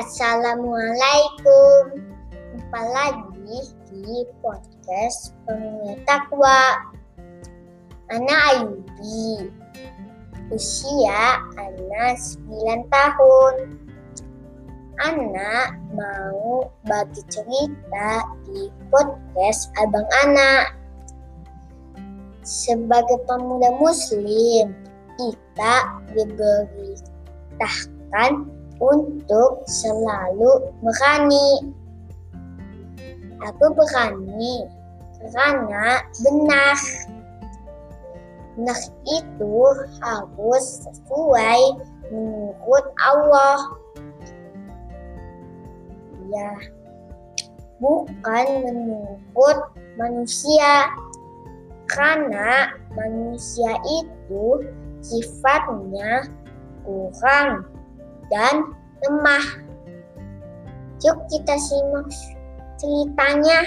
Assalamualaikum. Jumpa lagi di podcast Pengingat Takwa. Anak Ayubi. Usia anak 9 tahun. Anak mau bagi cerita di podcast Abang Anak. Sebagai pemuda muslim, kita diberitakan untuk selalu berani. Aku berani karena benar. Benar itu harus sesuai menurut Allah. Ya, bukan menurut manusia. Karena manusia itu sifatnya kurang dan lemah. Yuk kita simak ceritanya.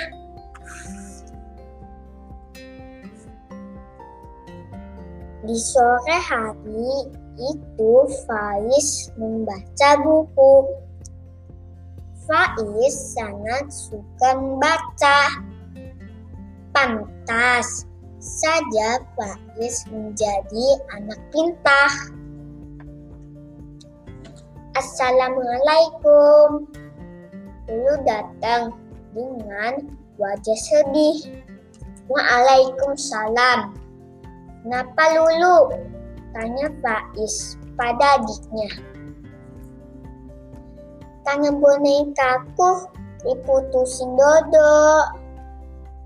Di sore hari itu Faiz membaca buku. Faiz sangat suka membaca. Pantas saja Faiz menjadi anak pintar. Assalamualaikum. Lulu datang dengan wajah sedih. Waalaikumsalam. Kenapa Lulu? Tanya Faiz pada adiknya. Tanya bonekaku diputusin Dodo,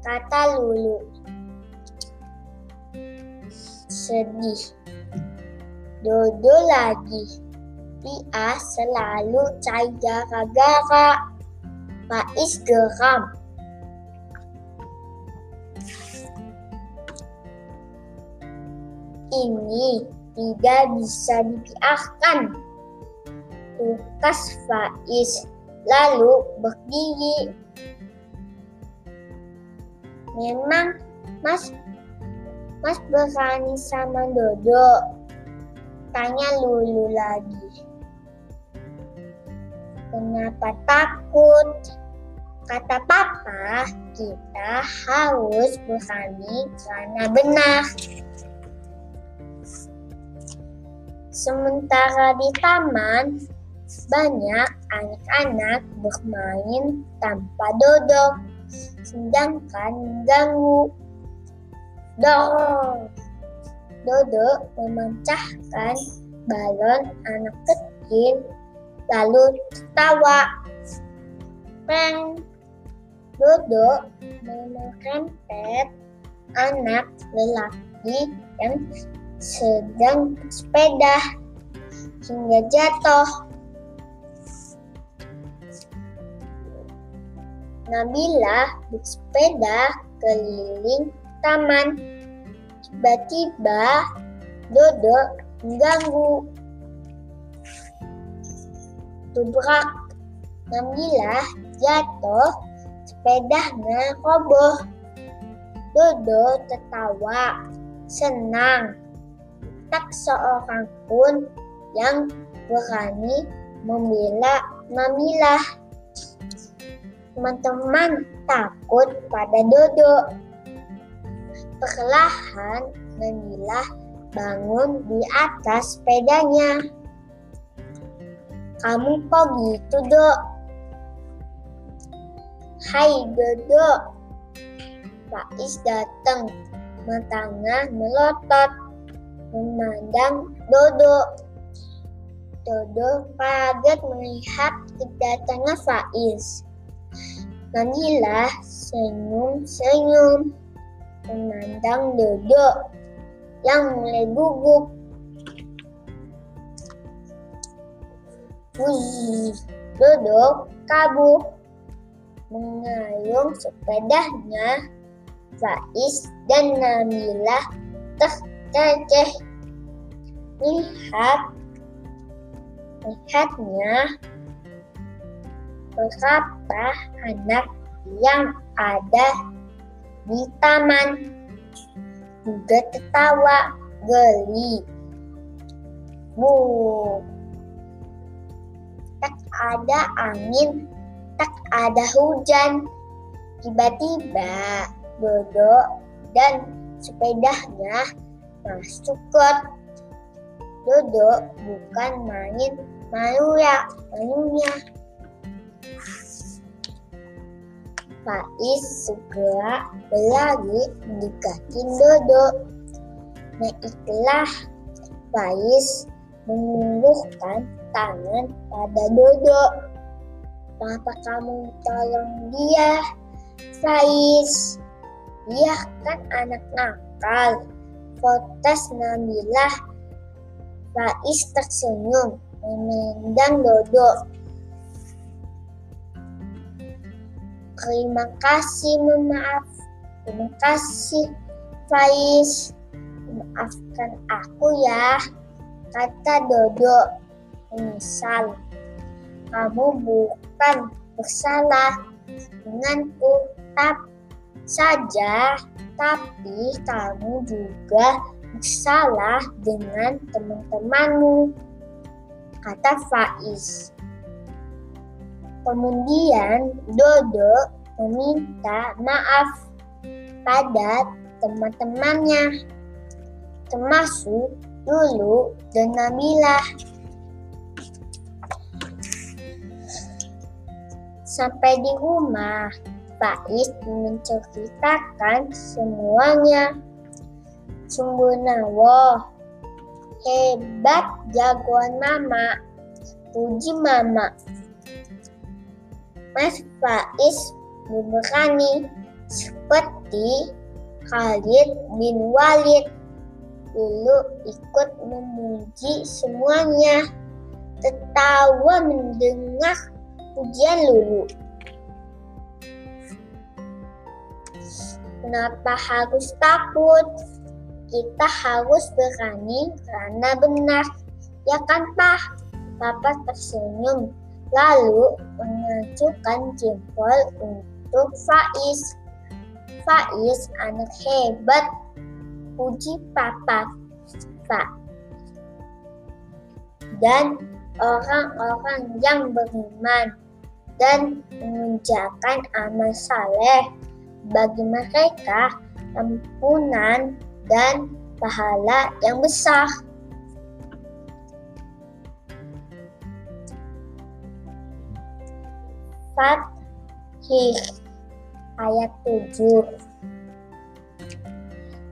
kata Lulu. Sedih. Dodo lagi dia selalu cair gara-gara Faiz geram. Ini tidak bisa dibiarkan. Tukas Faiz lalu berdiri. Memang Mas Mas berani sama Dodo? Tanya Lulu lagi. Kenapa takut? Kata papa, kita harus berani karena benar. Sementara di taman, banyak anak-anak bermain tanpa dodok, sedangkan mengganggu. Dong! Dodo memecahkan balon anak kecil lalu tertawa. Peng. Dodo merempet anak lelaki yang sedang bersepeda hingga jatuh. Nabila bersepeda keliling taman. Tiba-tiba Dodo mengganggu tubrak. Nabila jatuh, sepedanya roboh. Dodo tertawa, senang. Tak seorang pun yang berani membela Nabila. Teman-teman takut pada Dodo. Perlahan Nabila bangun di atas sepedanya. Kamu kok gitu, Dok? Hai, Dodo. Faiz datang. Matanya melotot. Memandang Dodo. Dodo kaget melihat kedatangan Faiz. Nabila senyum-senyum memandang Dodo yang mulai gugup. Wih, Dodo kabur mengayung sepedanya. Faiz dan Nabila terceceh. Lihat, lihatnya berapa anak yang ada di taman juga tertawa geli. Bu, tak ada angin, tak ada hujan. Tiba-tiba Dodo dan sepedanya masuk got. Dodo bukan main malu ya, malunya. Faiz segera berlari mendekatin Dodo. Naiklah Faiz menunggukan tangan pada Dodo. Kenapa kamu tolong dia? Faiz, dia kan anak nakal. Fotas Nabilah. Faiz tersenyum memandang Dodo. Terima kasih, memaaf. Terima kasih, Faiz. Maafkan aku ya, kata Dodo. Menyesal. Kamu bukan bersalah denganku, tapi saja, tapi kamu juga bersalah dengan teman-temanmu, kata Faiz. Kemudian Dodo meminta maaf pada teman-temannya, termasuk Lulu dan Nabila. Sampai di rumah, Faiz menceritakan semuanya. Sungguh nawa, hebat jagoan mama, puji mama. Mas Faiz berani seperti Khalid bin Walid. Dulu ikut memuji semuanya. Tertawa mendengar pujian Lulu. Kenapa harus takut? Kita harus berani karena benar. Ya kan, Pak? Papa tersenyum lalu mengajukan jempol untuk Faiz. Faiz anak hebat, puji papa, Pak. Dan orang-orang yang beriman dan mengerjakan amal saleh bagi mereka ampunan dan pahala yang besar. Fathih ayat 7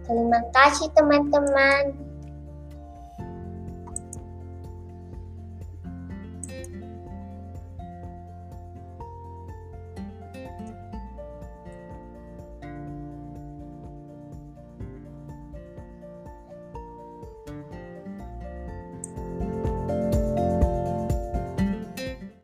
Terima kasih teman-teman.